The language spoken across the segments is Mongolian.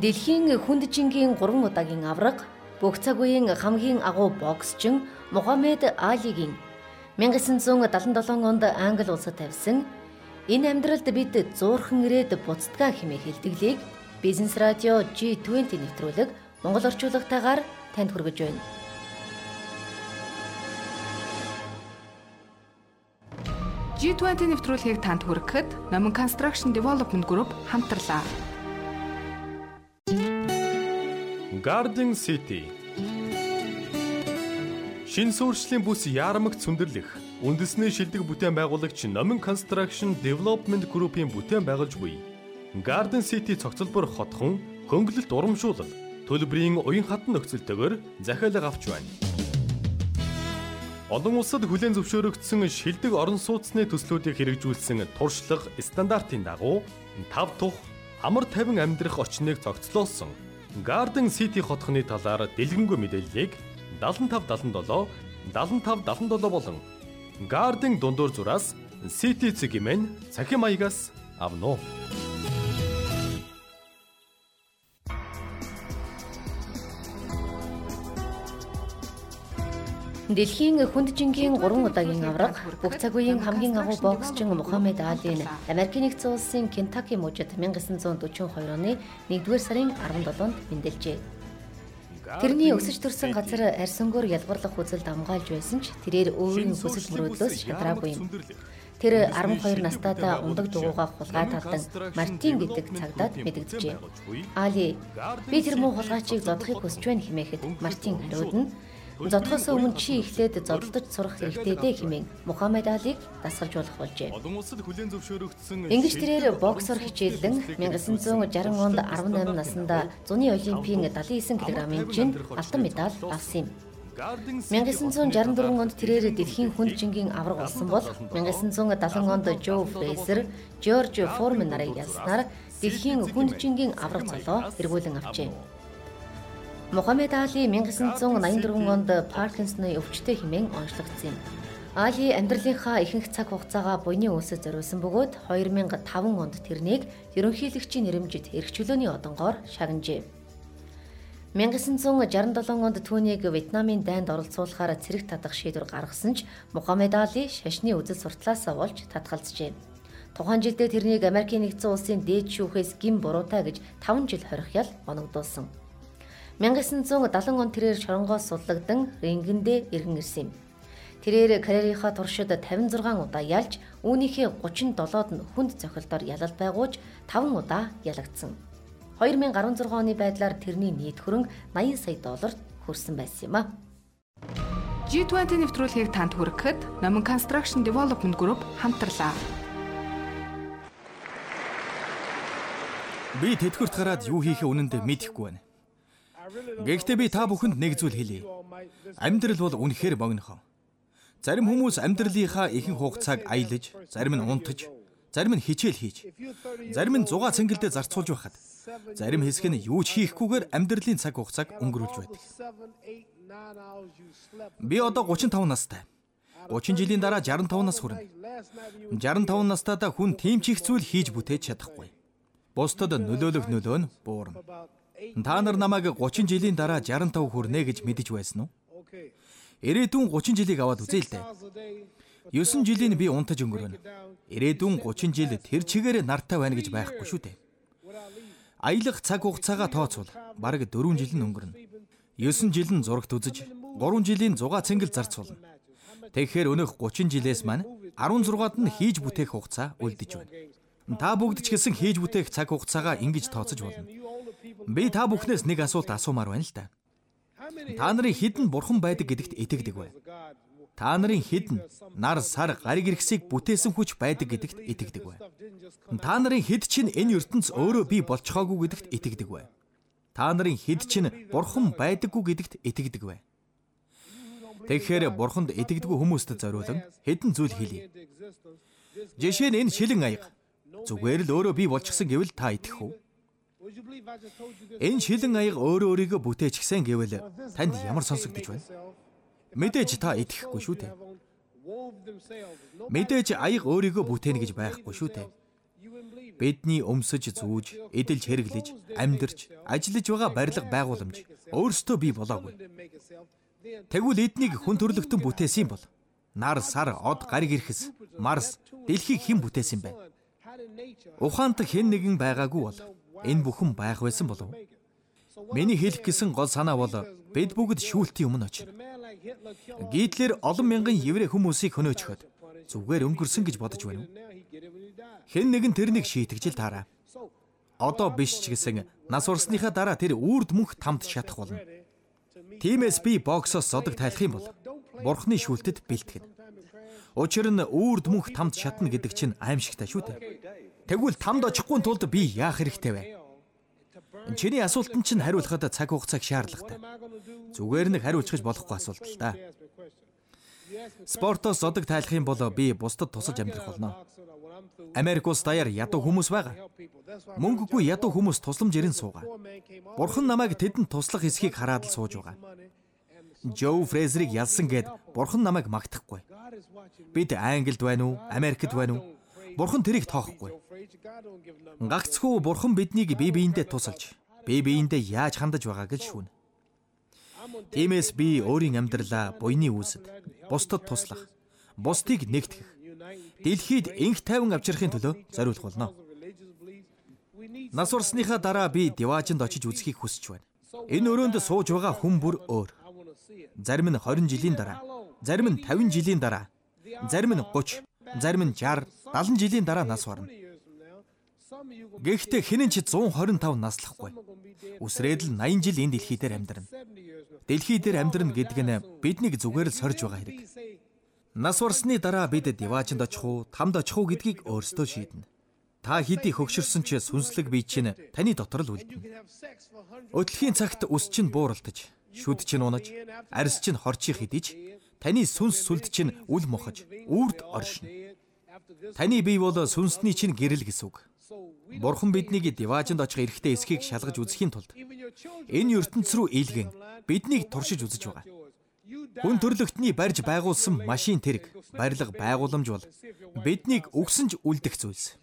Дэлхийн хүндэжингийн 3 удаагийн авраг бүх цаг үеийн хамгийн агуу боксчин Мухаммед Алигийн 1977 онд Англи улсад тавьсан энэ амьдралд бид зуурхан ирээд буцтгаа хэмээх хэлтгэлийг Бизнес радио G20 нэвтрүүлэг Монгол орчуулагтайгаар танд хүргэж байна. G20 нэвтрүүлгийг танд хүргэхэд Номон Construction Development Group хамтарлаа. Garden City. Шин сүршлийн бүс яармагт сүндэрлэх үндэсний шилдэг бүтээн байгуулагч Номин Construction Development Group-ийн бүтээн байгуулж буй. Garden City цогцлбор хотхон хөнгөлөлт урамшуулал төлбөрийн уян хатан нөхцөлтэйгээр захиалга авч байна. Олон улсад хүлээн зөвшөөрөгдсөн шилдэг орон сууцны төслүүдийг хэрэгжүүлсэн туршлага стандартын дагуу тав тух амар тавин амьдрах орчныг цогцлоосон Garden City хотхны талаар дэлгэнгүй мэдээллийг 7577 7577 болон Garden дундуур зураас City цэгмэн цахим маягаас авно. Дэлхийн хүндэжингийн 3 удаагийн авраг бүх цаг үеийн хамгийн агуу боксчин Мухаммед Али нь Америкийн нэгдсэн улсын Кентаки мужид 1942 оны 1-р сарын 17-нд мэндэлжээ. Тэрний өсөж төрсэн газар арьсангоор ялгарлах үзэл дамгаалж байсан ч тэрээр өөрийн хүсэл мөрөөдлөөс шатраагүй юм. Тэр 12 настайдаа ундаг дугуйгаа хулгай талдан Мартин гэдэг цагдаад мэдэгджээ. Али би тэр муу хулгайчийг зодохыг хүсэж байна хэмээхэд Мартин хариуд нь Зодхоос өмнө чи эхлээд зодолдож сурах хэрэгтэй дээ хэмээн Мухаммед Алиг дасгалжуулах болжээ. Олон улсад хүлээн зөвшөөрөгдсөн Ингэж тэрээр боксор хичээлэн 1960 онд 18 наснда зуны олимпийн 79 кг-ын жинд алтан медаль авсан юм. 1964 онд тэрээр дэлхийн хүнд жингийн авраг болсон бол 1970 онд Жо Фрейзер, Жорж Формен нарын ялснаар дэлхийн хүнд жингийн авраг цолоо эргүүлэн авчээ. Мухаммед Али 1984 онд Паркинсоны өвчтөй хэмээн онцлогдсон юм. Али амьдралынхаа ихэнх цаг хугацаагаа буйны өөсөд зориулсан бөгөөд 2005 онд тэрнийг ерөнхийлөгчийн нэрэмжит эрх чөлөөний одонгоор шагнажээ. 1967 онд түүнийг Вьетнамын дайнд оролцуулахаар цэрэг татах шийдвэр гаргасан ч Мухаммед Али шашны үзэл сурталаасаа болж татгалзжээ. Тухайн жилдээ тэрнийг Америкийн нэгдсэн улсын дээд шүүхээс гин буруутай гэж 5 жил хорихял оногдуулсан. 1970 он тэрээр шоронгоос суллагдан рингендээ иргэн ирсэн юм. Тэрээр карьерийнхаа туршид 56 удаа ялж үүнийхээ 37-д нь хүнд цохилдоор ялал байгууж 5 удаа ялагдсан. 2016 оны байдлаар тэрний нийт хөрөнгө 80 сая долларт хүрсэн байсан юм а. G20 нэвтрүүлгийг танд хүргэхэд Номон Construction Development Group хамтарлаа. Би тэтгэврт гараад юу хийхээ үнэндээ мэдэхгүй байна. Гэхдээ би та бүхэнд нэг зүйл хэлье. Амьдрал бол үнэхээр богинохон. Зарим хүмүүс амьдралынхаа ихэнх хугацааг аялаж, зарим нь унтаж, зарим нь хичээл хийж, зарим нь зугаа цэнгэлдээ зарцуулж байхад, зарим хэсэг нь юу ч хийхгүйгээр амьдралын цаг хугацааг өнгөрүүлж байдаг. Би одоо 35 настай. 30 жилийн дараа 65 нас хүрнэ. 65 настайдаа хүн тийм ч их зүйл хийж бүтээж чадахгүй. Бусдад нөлөөлөх нөлөө нь буурна. Та нар намайг 30 жилийн дараа 65 хүрнэ гэж мэдэж байсан уу? Ирээдүйн 30 жилийг аваад үзье л дээ. 9 жилийн би унтаж өнгөрөнө. Ирээдүйн 30 жил тэр чигээр нартай байна гэж байхгүй шүү дээ. Аялах цаг хугацаагаа тооцвол бараг 4 жил нь өнгөрнө. 9 жил нь зурагт үзэж, 3 жилийн зугаа цэнгэл зарцуулна. Тэгэхээр өнөөх 30 жилээс маань 16-ад нь хийж бүтээх хугацаа үлдэж байна. Та бүгд ч гэсэн хийж бүтээх цаг хугацаагаа ингэж тооцож болно. Би та бүхнээс нэг асуулт асуумаар байна л да. Та нарын хідэн бурхан байдаг гэдэгт итгэдэг бай. Та нарын хідэн нар сар гариг иргэсийг бүтээсэн хүч байдаг гэдэгт итгэдэг бай. Та нарын хід чинь энэ ертөнц өөрөө бий болцохоогүй гэдэгт итгэдэг бай. Та нарын хід чинь бурхан байдаггүй гэдэгт итгэдэг бай. Тэгэхээр бурханд итгэдэггүй хүмүүст зориулан хэдэн зүйл хэлье. Жишээ нь энэ шилэн аяга зүгээр л өөрөө бий болчихсон гэвэл та итгэх үү? Энэ шилэн аяга өөрөө өөрийгөө бүтээчихсэн гэвэл танд ямар сонсогдож байна? Мэдээж та итгэхгүй шүү дээ. Мэдээж аяга өөрийгөө бүтээнэ гэж байхгүй шүү дээ. бидний өмсөж зүүж, эдэлж хэрэглэж, амьдарч, ажиллаж байгаа барилга байгууламж өөрсдөө бий болоогүй. Тэгвэл эднийг хүн төрлөختөн бүтээсэн бол нар, сар, од, гариг ирэхэс, Марс, дэлхийг хэн бүтээсэн бэ? Ухаантай хэн нэгэн байгаагүй бол энэ бүхэн байх байсан болов. Миний хэлэх гэсэн гол санаа бол бид бүгд шүүлтийн өмнө очив. Гитлер олон мянган еврей хүмүүсийг хөнөөчхөд зүгээр өнгөрсөн гэж бодож байна уу? Хэн нэгэн тэрнийг шийтгэж л таараа. Одоо биш ч гэсэн нас урсныхаа дараа тэр үрд мөнх тамд шатах болно. Тимээс би боксоос зодог тайлах юм бол бурхны шүлтэд бэлтгэн. Учир нь үрд мөнх тамд шатна гэдэг чинь аимшигтай шүү дээ. Тэгвэл тамд очихгүй тулд би яах хэрэгтэй вэ? Чиний асуултанд чинь хариулахад цаг хугацааг шаардлагатай. Зүгээр нэг хариулчихж болохгүй асуулт л да. Спортоос зодог тайлах юм бол би бусдад тусалж амьдрах болно. Америк улс даяар ядуу хүмүүс байгаа. Мөнгөгүй ядуу хүмүүс тусламж ирэн суугаа. Бурхан намайг тэдэнд туслах эсхийг хараад л сууж байгаа. Joe Fraser-ыг ялсан гэд бурхан намайг магтахгүй. Бид Англид байна уу, Америкт байна уу? Бурхан тэрийг тоохгүй. Гагцхүү бурхан биднийг бие биендээ тусалж, бие биендээ яаж хандаж байгааг л шүүнэ. Тиймээс би өөрийн амьдралаа буйны үүсэд бусдад туслах, бусдыг нэгтгэх, дэлхийд инх тайван авчрахын төлөө зориулах болно. Нас урсныхаа дараа би диваажинд очиж үзхийг хүсэж байна. Энэ өрөөнд сууж байгаа хүн бүр өөр. Зарим нь 20 жилийн дараа, зарим нь 50 жилийн дараа, зарим нь 30, зарим нь 60, 70 жилийн дараа нас барна. Гэхдээ хинэн ч 125 наслахгүй. Үсрээд л 80 жил энэ дэлхий дээр амьдрна. Дэлхий дээр амьдрна гэдэг нь биднийг зүгээр л сорж байгаа хэрэг. Нас барсны дараа бид диваачнд очих уу, тамд очих уу гэдгийг өөрсдөө шийднэ. Та хэдий хөгшөрсөн ч сүнслэг бие чинь таны дотор л үлдэнэ. Өдлөхийн цагт үс чинь бууралтаж, шүд чинь унаж, арьс чинь хорчих хэдий ч таны сүнс сүлд чинь үл мохож, үрд оршино. Таны бие бол сүнсний чинь гэрэл гэсэн үг. Бурхан биднийг диваажинд очих эрхтэй эсхийг шалгаж үзэхийн тулд энэ ертөнц рүү ийлгэн биднийг туршиж үзэж байгаа. Хүн төрлөختний барьж байгуулсан машин тэрэг, барилга байгууламж бол биднийг өгсөнж үлдэх зүйлс.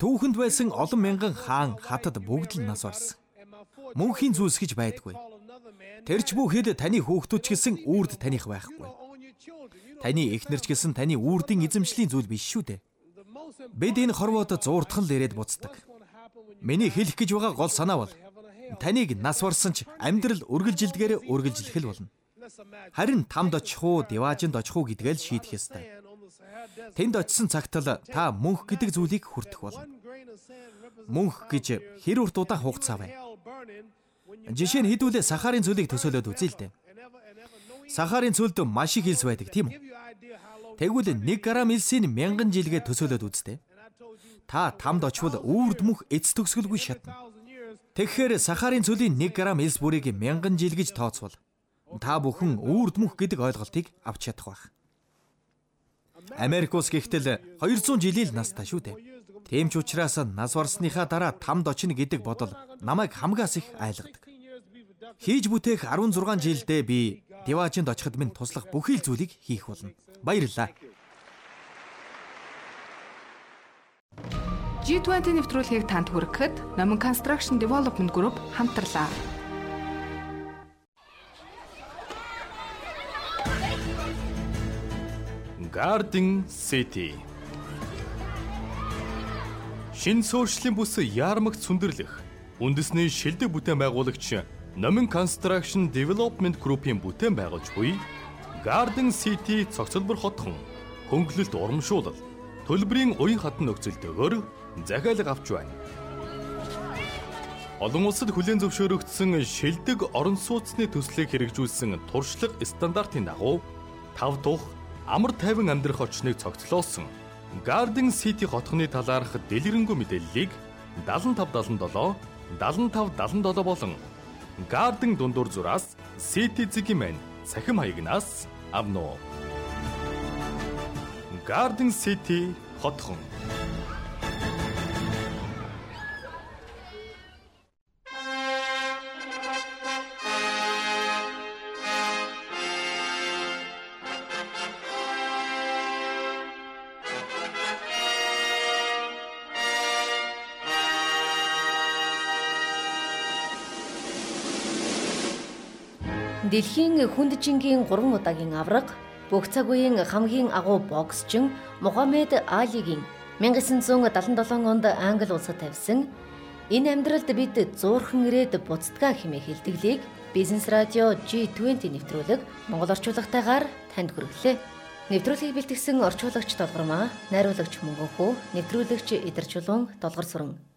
Түүхэнд байсан олон мянган хаан хатад бүгд л нас барсан. Мөнхийн зүйлс гэж байдгүй. Тэрч бүхэд таны хүүхдүүд ч гэсэн үрд таних байхгүй. Таны эхнэрч гэсэн таны үрдийн эзэмшлийн зүйл биш шүү дээ. Бид энэ хорвоод зууртхан л ирээд буцдаг. Миний хэлэх гэж байгаа гол санаа бол таныг нас барсан ч амьдрал үргэлжилдгээр үргэлжлэх л болно. Харин тамд очих уу, диваажинд очих уу гэдгээл шийдэх ёстой. Тэнд очисон цагт л та мөнх гэдэг зүйлийг хүртэх болно. Мөнх гэж хэр урт удаан хугацаа вэ? Жишээ нь хэдүүлээ сахарын цөлийг төсөөлөд үзье л дээ. Сахарын цөлд маш их илс байдаг тийм үү? Тэгвэл 1 грамм илсийг мянган жилгээ төсөөлөд үзтээ. Та тамд очвол үрд мөх эц төгсгөлгүй шатна. Тэгэхээр сахарын цөлийн 1 грамм илс бүрийг мянган жил гэж тооцвол та бүхэн үрд мөх гэдэг ойлголтыг авч чадах байх. Америк улс гэхтэл 200 жилийн настай шүү дээ. Тийм ч учраас нас барсныхаа дараа тамд очно гэдэг бодол намайг хамгаас их айлгадаг. Хийж бүтээх 16 жилдээ би Диваачинд очиход минь туслах бүхий л зүйлийг хийх болно. Баярлалаа. G20 нэвтрүүлгийг танд хүргэхэд Номон Construction Development Group хамтарлаа. Garden City Шин суурьшлийн бүс яармагт сүндэрлэх үндэсний шилдэг бүтээн байгуулагч Номин Construction Development Group-ийн бүтээн байгуулж буй Garden City цогцлбор хотхон хөнгөлөлт урамшуулал төлбөрийн уян хатан нөхцөлтөөр захиалга авч байна. Олон улсад хүлээн зөвшөөрөгдсөн шилдэг орон сууцны төслийг хэрэгжүүлсэн туршлага стандартын дагуу тав тух амар тайван амьдрах орчныг цогцлоосон Garden City хотхны талаарх дэлгэрэнгүй мэдээллийг 7577 7577 болон Garden дундуур зураас City Zigman цахим хаягнаас авно. Garden City хотхон Дэлхийн хүндэжингийн 3 удаагийн авраг бүх цаг үеийн хамгийн агуу боксчин Мухаммед Алигийн 1977 онд Англи улсад тавьсан энэ амьдралд бид зуурхан ирээд буцтгаа хэмээх хэлтгэлийг Бизнес радио G20 нэвтрүүлэг монгол орчуулагтайгаар танд хүргэлээ. Нэвтрүүлгийг бэлтгэсэн орчуулагч Толгормаа, найруулагч Мөнгөнхөө, нэвтрүүлэгч Идэр Чулуун, Долгор сүрэн